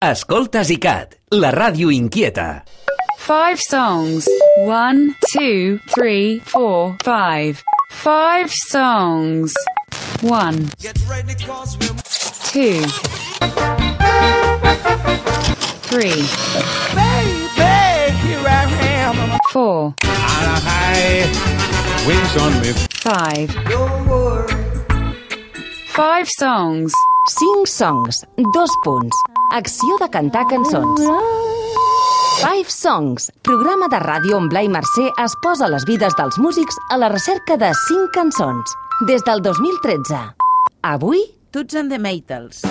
Escoltes ICAT, la ràdio inquieta. Five songs. One, two, three, four, five. Five songs. One, two, three, Baby, here I am. four, high wings on me. five. Five songs. 5 songs, dos punts. Acció de cantar cançons. Five Songs, programa de ràdio on Blai Mercè es posa les vides dels músics a la recerca de 5 cançons. Des del 2013. Avui, Tots and the Maytals.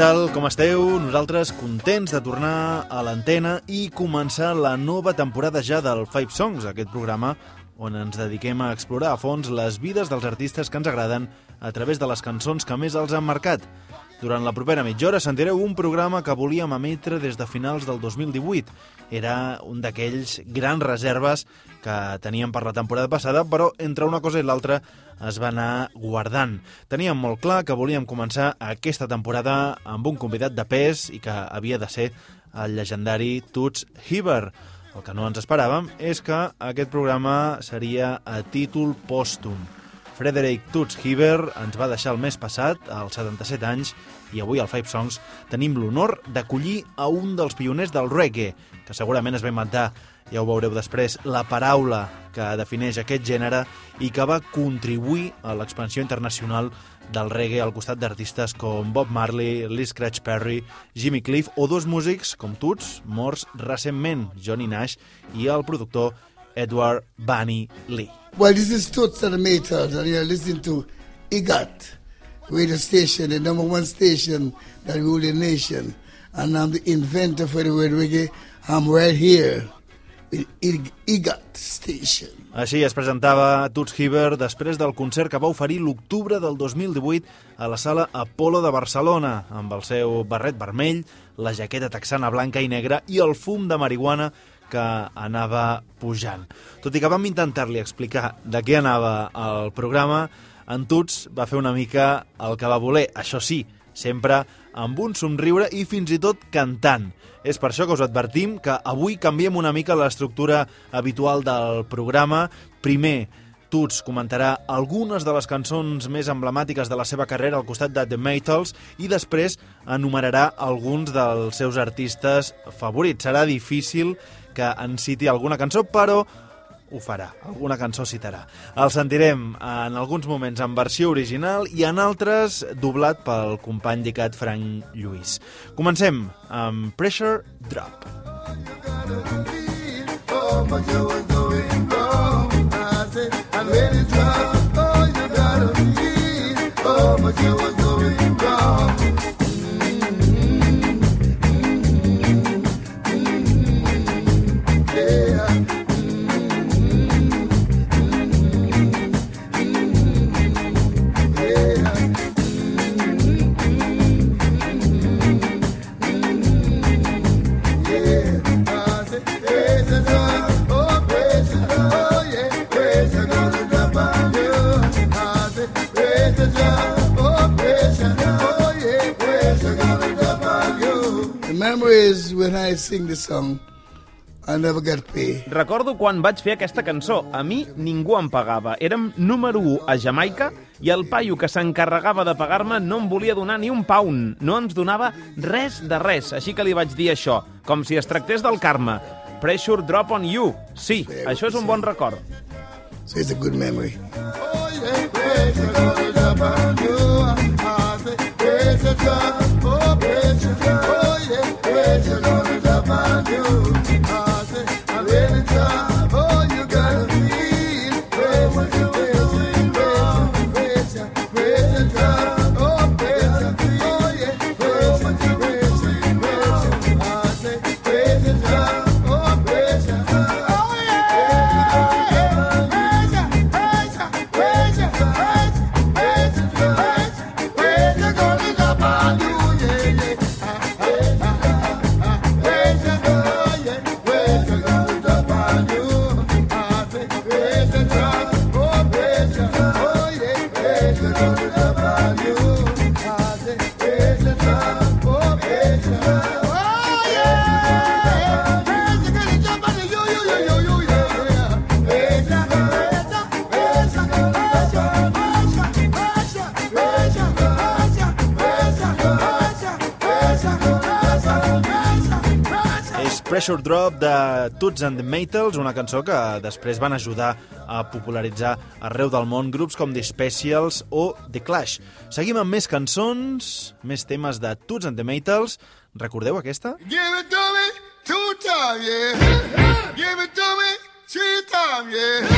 Tal, com esteu? Nosaltres contents de tornar a l'antena i començar la nova temporada ja del Five Songs, aquest programa on ens dediquem a explorar a fons les vides dels artistes que ens agraden a través de les cançons que més els han marcat. Durant la propera mitja hora sentireu un programa que volíem emetre des de finals del 2018. Era un d'aquells grans reserves que teníem per la temporada passada, però entre una cosa i l'altra es va anar guardant. Teníem molt clar que volíem començar aquesta temporada amb un convidat de pes i que havia de ser el legendari Toots Hibbert. El que no ens esperàvem és que aquest programa seria a títol pòstum. Frederick Toots Hibbert ens va deixar el mes passat, als 77 anys, i avui al Five Songs tenim l'honor d'acollir a un dels pioners del reggae, que segurament es va inventar, ja ho veureu després, la paraula que defineix aquest gènere i que va contribuir a l'expansió internacional del reggae al costat d'artistes com Bob Marley, Lee Scratch Perry, Jimmy Cliff o dos músics com Toots, morts recentment, Johnny Nash i el productor Edward Bunny Lee. Well, this is Toots and the Maytals, and you're listening to IGAT radio station, the number one station that rule the nation. And I'm the inventor for the word reggae. I'm right here IGAT station. Així es presentava Toots Hibbert després del concert que va oferir l'octubre del 2018 a la sala Apolo de Barcelona, amb el seu barret vermell, la jaqueta texana blanca i negra i el fum de marihuana que anava pujant. Tot i que vam intentar-li explicar de què anava el programa, en Tuts va fer una mica el que va voler, això sí, sempre amb un somriure i fins i tot cantant. És per això que us advertim que avui canviem una mica l'estructura habitual del programa. Primer, Tuts comentarà algunes de les cançons més emblemàtiques de la seva carrera al costat de The Maytals i després enumerarà alguns dels seus artistes favorits. Serà difícil que en citi alguna cançó, però ho farà, alguna cançó citarà. El sentirem en alguns moments en versió original i en altres doblat pel company dicat Frank Lluís. Comencem amb Pressure Drop. Oh, but you wrong. I said, oh, you gotta feel. Oh, but you was memories when I sing the song, I never get paid. Recordo quan vaig fer aquesta cançó. A mi ningú em pagava. Érem número 1 a Jamaica i el paio que s'encarregava de pagar-me no em volia donar ni un pound. No ens donava res de res. Així que li vaig dir això, com si es tractés del karma. Pressure drop on you. Sí, això és un bon record. So it's a good memory. Oh, yeah, pressure drop on you. I say, pressure drop, oh, pressure drop. Oh, yeah, pressure gonna drop on you. Pressure Drop de Toots and the Maytals, una cançó que després van ajudar a popularitzar arreu del món grups com The Specials o The Clash. Seguim amb més cançons, més temes de Toots and the Maytals. Recordeu aquesta? Give it to me two times, yeah. Give it to me three times, yeah.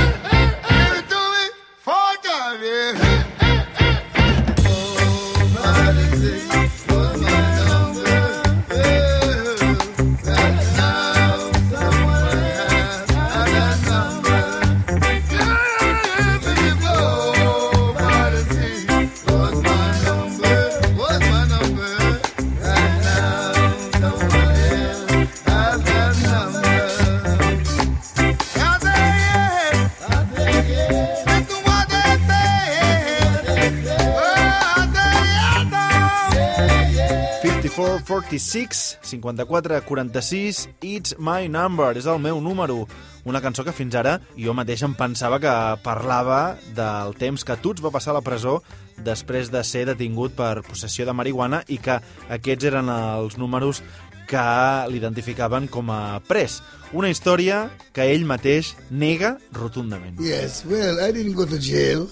Give it to me four times, yeah. 5446, 5446, It's My Number, és el meu número. Una cançó que fins ara jo mateix em pensava que parlava del temps que Tuts va passar a la presó després de ser detingut per possessió de marihuana i que aquests eren els números que l'identificaven com a pres. Una història que ell mateix nega rotundament. Yes, well, I didn't go to jail.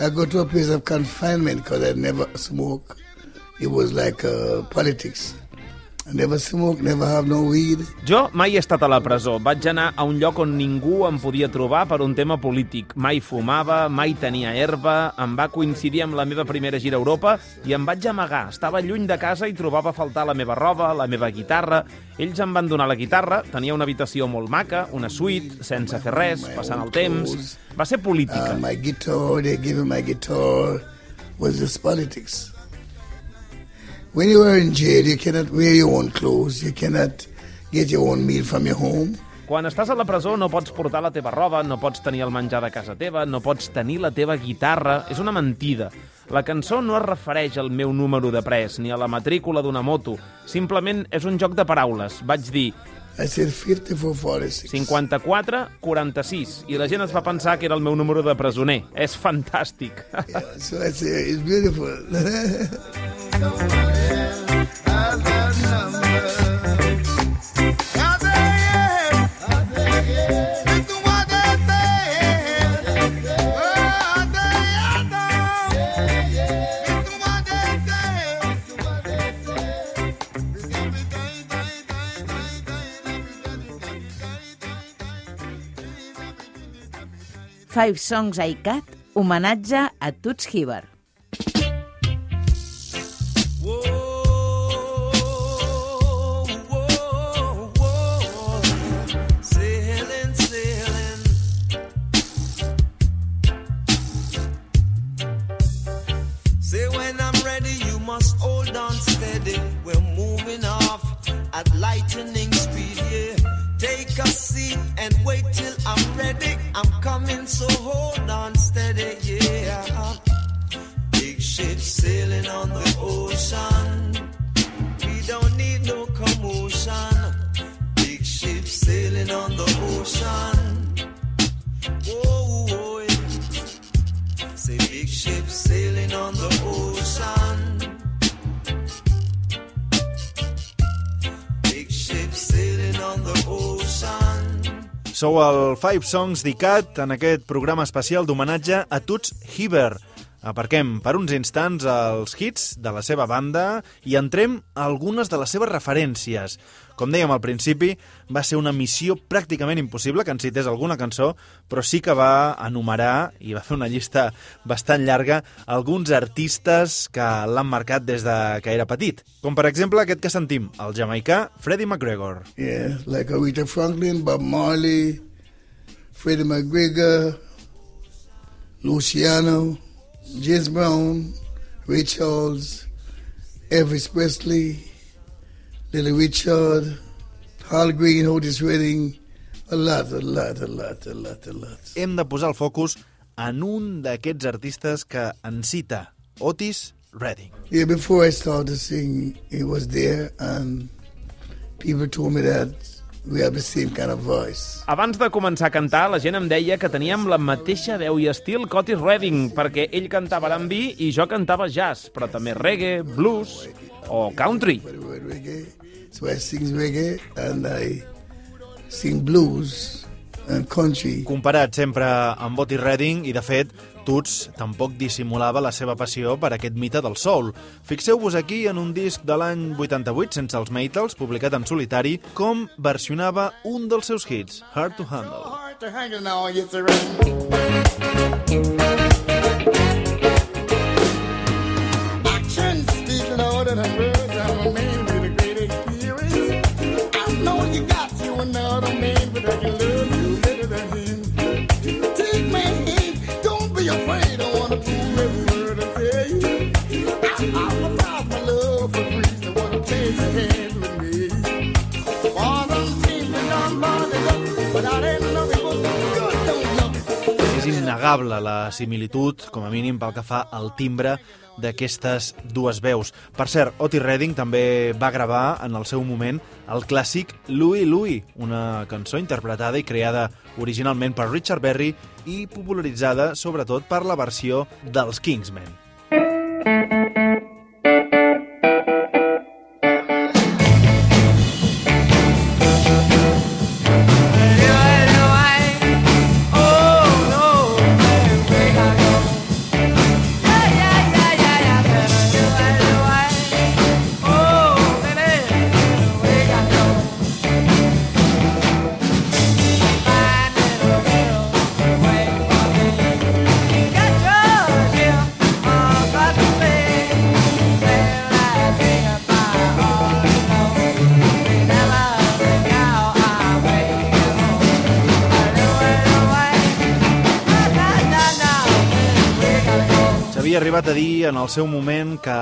I go to a place of confinement because I never smoke. It was like uh, politics. Never smoke, never have no weed. Jo mai he estat a la presó. Vaig anar a un lloc on ningú em podia trobar per un tema polític. Mai fumava, mai tenia herba, em va coincidir amb la meva primera gira a Europa i em vaig amagar. Estava lluny de casa i trobava a faltar la meva roba, la meva guitarra. Ells em van donar la guitarra, tenia una habitació molt maca, una suite, sense fer res, passant el temps. Va ser política. Uh, my guitar, they gave me my guitar, was just politics. When you are in jail, you cannot wear your own clothes, you cannot get your own meal from your home. Quan estàs a la presó no pots portar la teva roba, no pots tenir el menjar de casa teva, no pots tenir la teva guitarra. És una mentida. La cançó no es refereix al meu número de pres ni a la matrícula d'una moto. Simplement és un joc de paraules. Vaig dir I said 54, 46. 54, 46, i la gent es va pensar que era el meu número de presoner. És fantàstic. Yeah, so I say, it's beautiful. Five Songs I Cat, homenatge a Toots Hibbert. Sailing on the ocean. Big sailing on the ocean. Sou el Five Songs d'ICAT en aquest programa especial d'homenatge a Tuts Hiver. Aparquem per uns instants els hits de la seva banda i entrem a algunes de les seves referències. Com dèiem al principi, va ser una missió pràcticament impossible que en cités alguna cançó, però sí que va enumerar i va fer una llista bastant llarga alguns artistes que l'han marcat des de que era petit. Com per exemple aquest que sentim, el jamaicà Freddie McGregor. Yeah, like Aretha Franklin, Bob Marley, Freddie McGregor, Luciano, James Brown, Ray Charles, Elvis Presley, Little Richard, Hal Green, Otis Redding, a lot, a lot, a lot, a lot, a lot. Hem de posar el focus en un d'aquests artistes que en cita, Otis Redding. Yeah, before I started to sing, he was there, and people told me that we have the same kind of voice. Abans de començar a cantar, la gent em deia que teníem la mateixa veu i estil que Otis Redding, perquè ell cantava R&B i jo cantava jazz, però també reggae, blues o country. So I sing reggae and I sing blues and country. Comparat sempre amb Otis Redding i, de fet, Tuts tampoc dissimulava la seva passió per aquest mite del soul. Fixeu-vos aquí en un disc de l'any 88, sense els Maytals, publicat en solitari, com versionava un dels seus hits, Hard to Handle. Hard to hang it now, innegable la similitud, com a mínim pel que fa al timbre d'aquestes dues veus. Per cert, Otis Redding també va gravar en el seu moment el clàssic Louie Louie, una cançó interpretada i creada originalment per Richard Berry i popularitzada sobretot per la versió dels Kingsmen. S'havia arribat a dir en el seu moment que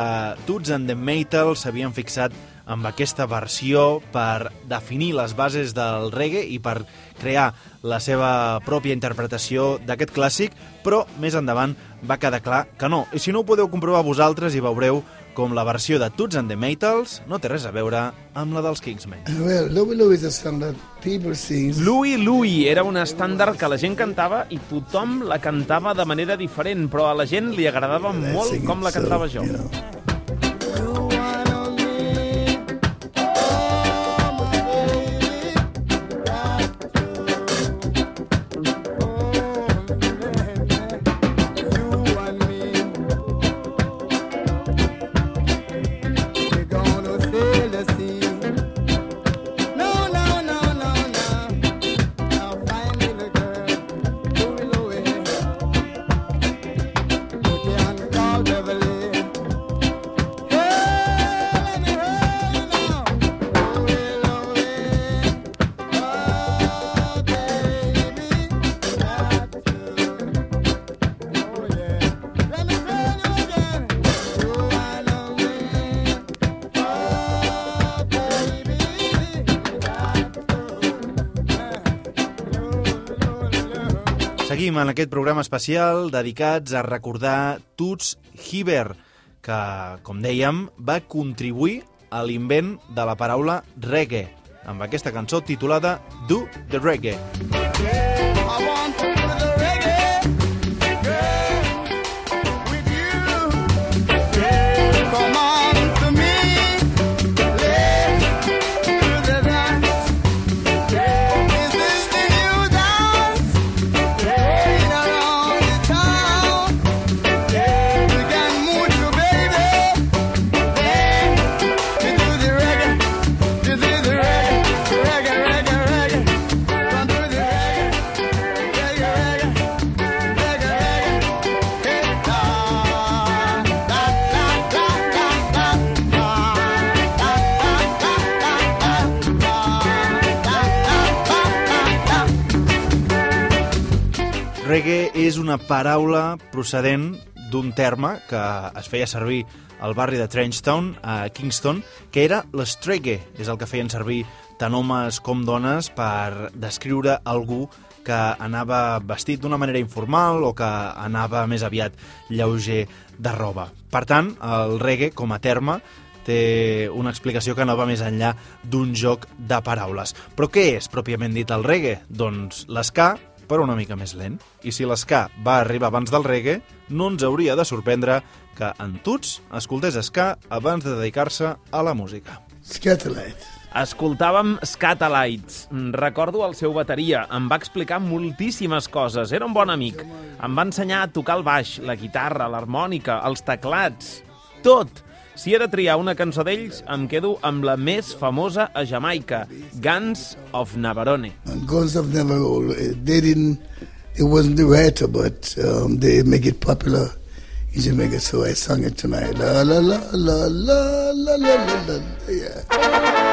Toots and the Maytals s'havien fixat amb aquesta versió per definir les bases del reggae i per crear la seva pròpia interpretació d'aquest clàssic, però més endavant va quedar clar que no. I si no ho podeu comprovar vosaltres i veureu com la versió de Toots and the Maytals no té res a veure amb la dels Kingsmen. Well, Louie Louie is a song that people sing. Louie Louie era un estàndard que la gent cantava i tothom la cantava de manera diferent, però a la gent li agradava molt com la so, cantava jo. you know. Seguim en aquest programa especial dedicats a recordar Toots Hibbert, que, com dèiem, va contribuir a l'invent de la paraula reggae, amb aquesta cançó titulada Do the Reggae. I és una paraula procedent d'un terme que es feia servir al barri de Trenchtown, a Kingston, que era l'estregge. És el que feien servir tant homes com dones per descriure algú que anava vestit d'una manera informal o que anava més aviat lleuger de roba. Per tant, el reggae, com a terme, té una explicació que no va més enllà d'un joc de paraules. Però què és, pròpiament dit, el reggae? Doncs l'esca, però una mica més lent. I si l'esca va arribar abans del reggae, no ens hauria de sorprendre que en Tuts escoltés ska abans de dedicar-se a la música. Scatterlight. Escoltàvem Scatalites. Mm, Recordo el seu bateria. Em va explicar moltíssimes coses. Era un bon amic. Em va ensenyar a tocar el baix, la guitarra, l'harmònica, els teclats... Tot! Si he de triar una cançó d'ells, em quedo amb la més famosa a Jamaica, Guns of Navarone. Guns of Navarone, eh, they didn't, it wasn't the writer, but um, they make it popular in Jamaica, so I sang it tonight. La la la la la la la la, la yeah.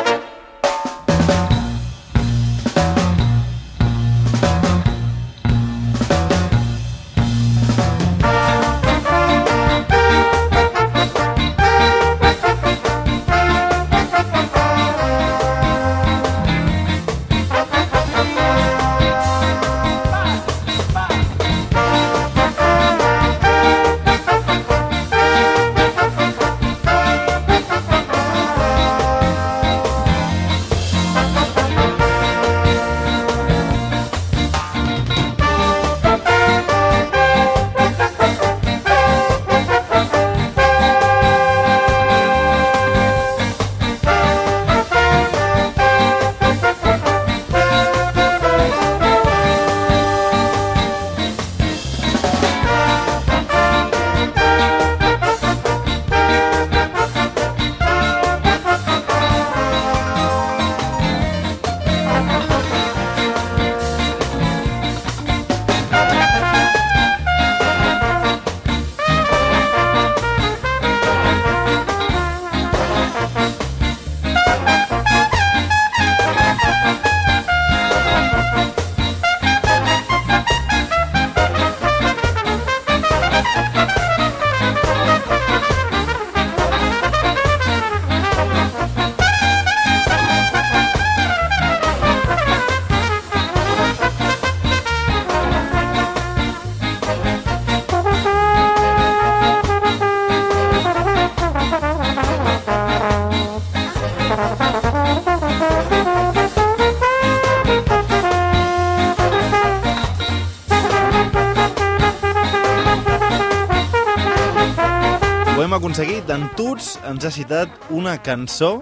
Ens ha citat una cançó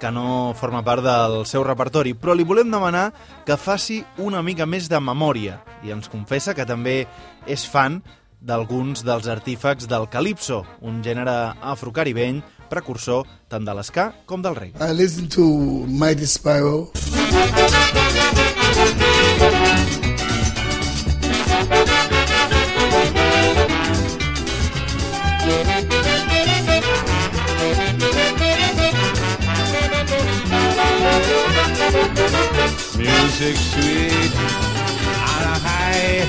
que no forma part del seu repertori, però li volem demanar que faci una mica més de memòria i ens confessa que també és fan d'alguns dels artífecs del calipso, un gènere afrocaribeny precursor tant de l'esca com del reggae. I listen to Mighty Sparrow. Music sweet on a high,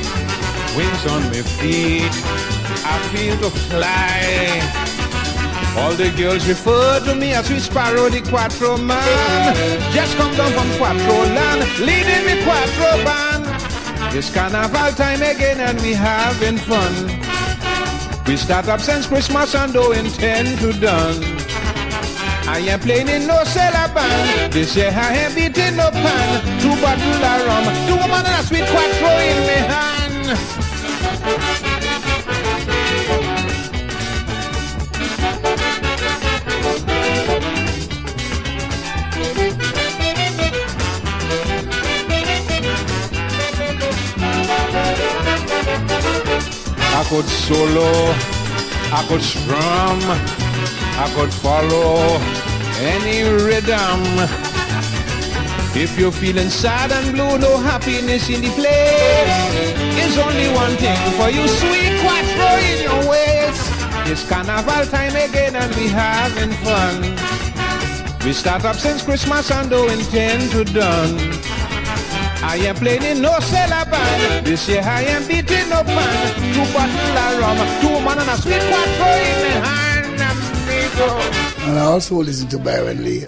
wings on my feet. I feel to fly. All the girls refer to me as sweet sparrow, the quattro man. Just come down from quattro land, leading the quattro band. It's carnival time again and we having fun. We start up since Christmas and don't intend to done. I ain't playing in no cellar band. This year I ain't beating no pan. Two bottle of rum, two woman and a sweet quattro in me hand. I could solo, I could strum, I could follow any rhythm. If you're feeling sad and blue, no happiness in the place. It's only one thing for you, sweet quattro in your waist. It's carnival time again and we having fun. We start up since Christmas and don't intend to done. I am playing in no cellar band. This year I am beating no band. Two bottle of rum, two man and a sweet quattro in my hand. And I also listen to Byron Lee.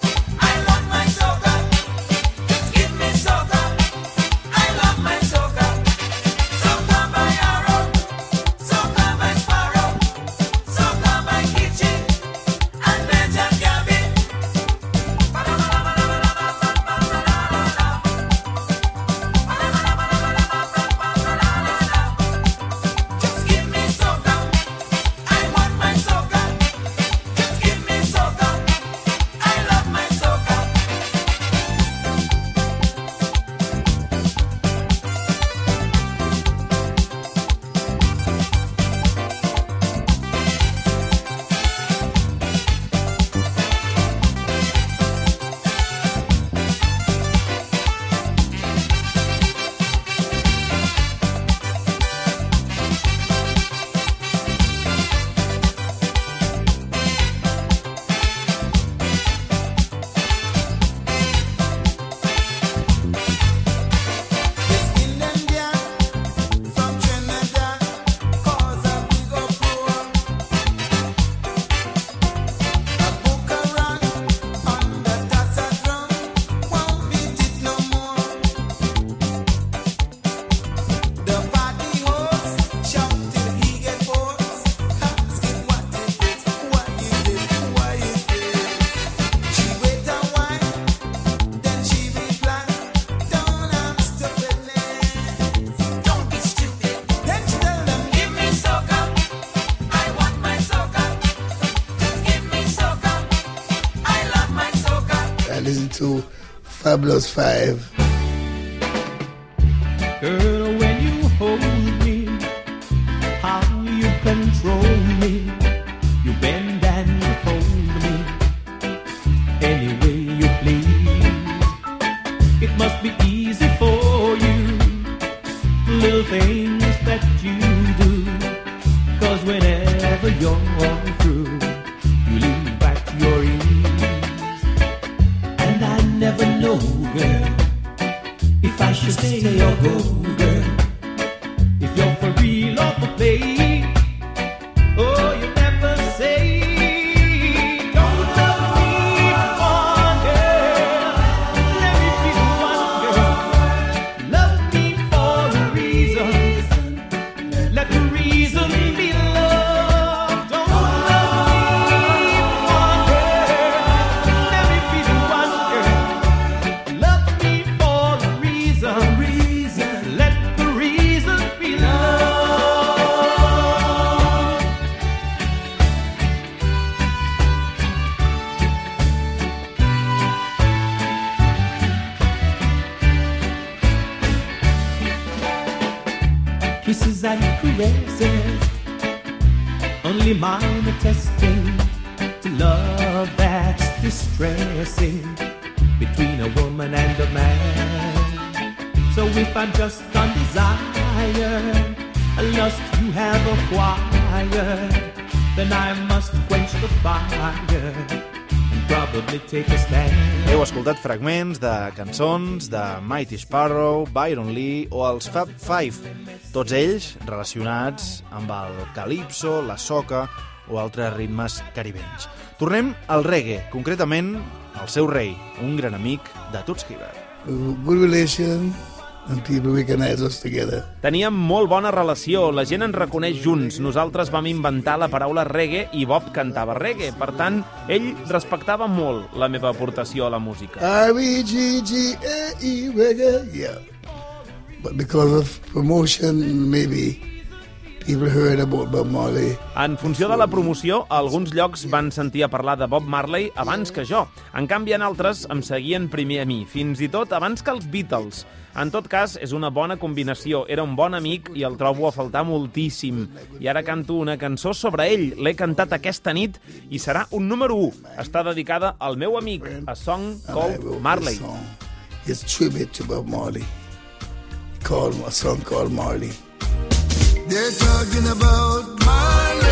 plus 5 know, girl if I should stay or go, girl. Man. So if I'm just undesired, a lust you have acquired, then I must quench the fire. Heu escoltat fragments de cançons de Mighty Sparrow, Byron Lee o els Fab Five, tots ells relacionats amb el calipso, la soca o altres ritmes caribenys. Tornem al reggae, concretament al seu rei, un gran amic de Hibbert. Good relation, people recognize us together. Teníem molt bona relació, la gent ens reconeix junts. Nosaltres vam inventar la paraula reggae i Bob cantava reggae. Per tant, ell respectava molt la meva aportació a la música. R-E-G-G-A-E, reggae, yeah. But because of promotion, maybe people heard about Bob Marley. En funció de la promoció, alguns llocs van sentir a parlar de Bob Marley abans que jo. En canvi, en altres em seguien primer a mi, fins i tot abans que els Beatles. En tot cas, és una bona combinació. Era un bon amic i el trobo a faltar moltíssim. I ara canto una cançó sobre ell. L'he cantat aquesta nit i serà un número 1. Està dedicada al meu amic, a song called Marley. It's tribute to Bob Marley. Called a song called Marley. They're talking about Marley.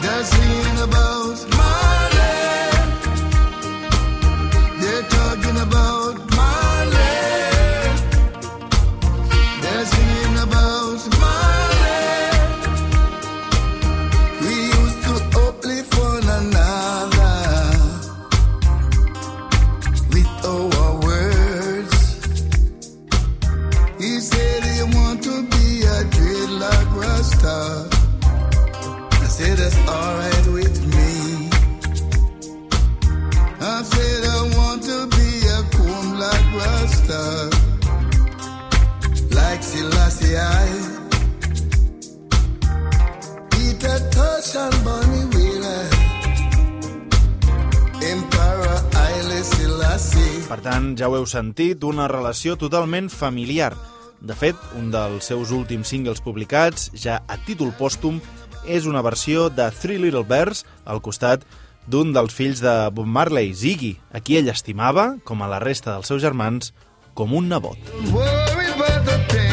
They're singing about Marley. Per tant, ja ho heu sentit, una relació totalment familiar. De fet, un dels seus últims singles publicats, ja a títol pòstum, és una versió de Three Little Bears al costat d'un dels fills de Bob Marley, Ziggy, a qui ell estimava, com a la resta dels seus germans, com un nebot. Worry about the thing.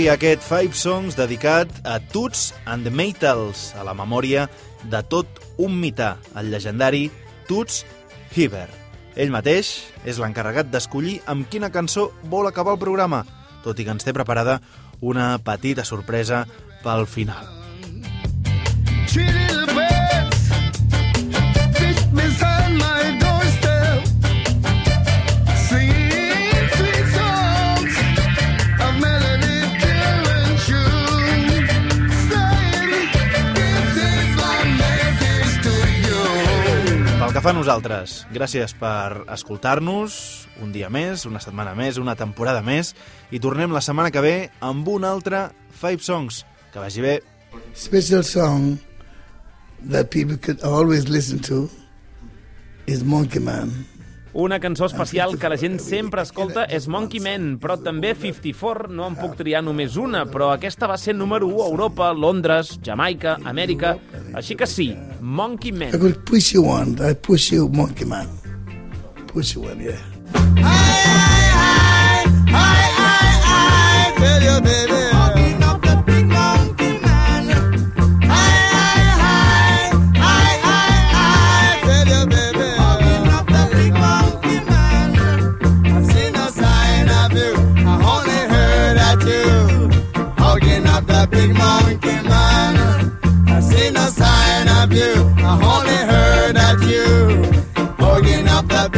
Aquí aquest Five Songs dedicat a Toots and the Maytals, a la memòria de tot un mità, el legendari Toots Hibbert. Ell mateix és l'encarregat d'escollir amb quina cançó vol acabar el programa, tot i que ens té preparada una petita sorpresa pel final. Three que fa nosaltres, gràcies per escoltar-nos un dia més, una setmana més, una temporada més, i tornem la setmana que ve amb un altre Five Songs. Que vagi bé. Special song that people could always listen to is Monkey Man. Una cançó especial que la gent sempre escolta és Monkey Man, però també 54, no en puc triar només una, però aquesta va ser número 1 a Europa, Londres, Jamaica, Amèrica, així que sí, Monkey I Man. could push you one. I push you, Monkey Man. Push you one, yeah. I tell you, baby.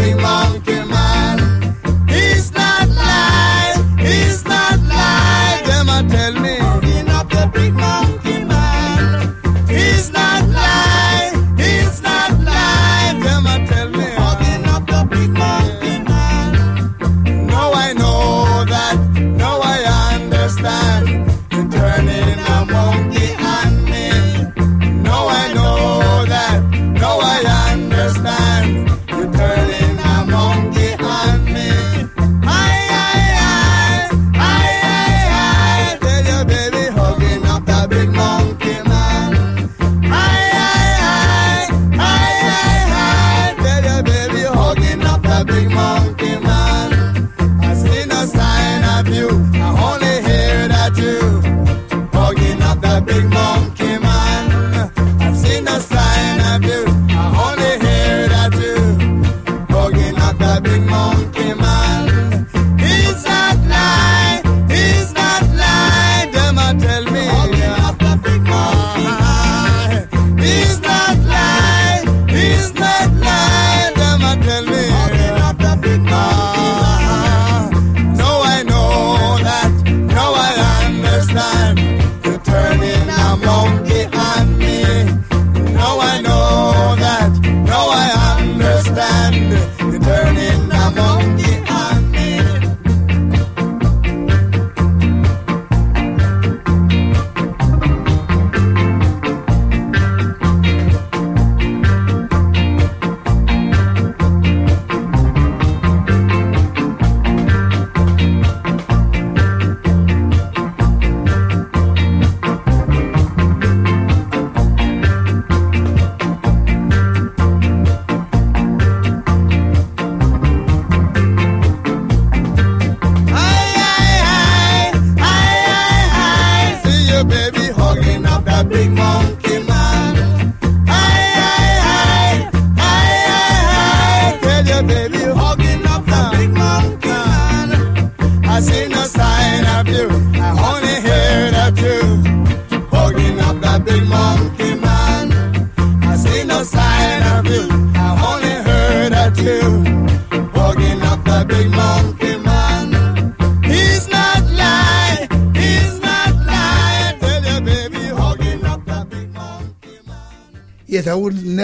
Up the big monkey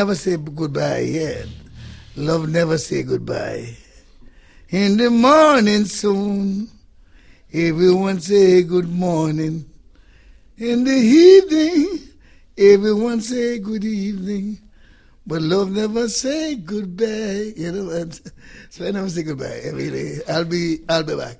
never say goodbye yet. Love never say goodbye. In the morning soon, everyone say good morning. In the evening, everyone say good evening. But love never say goodbye, you know. And so I never say goodbye. I really, I'll be, I'll be back.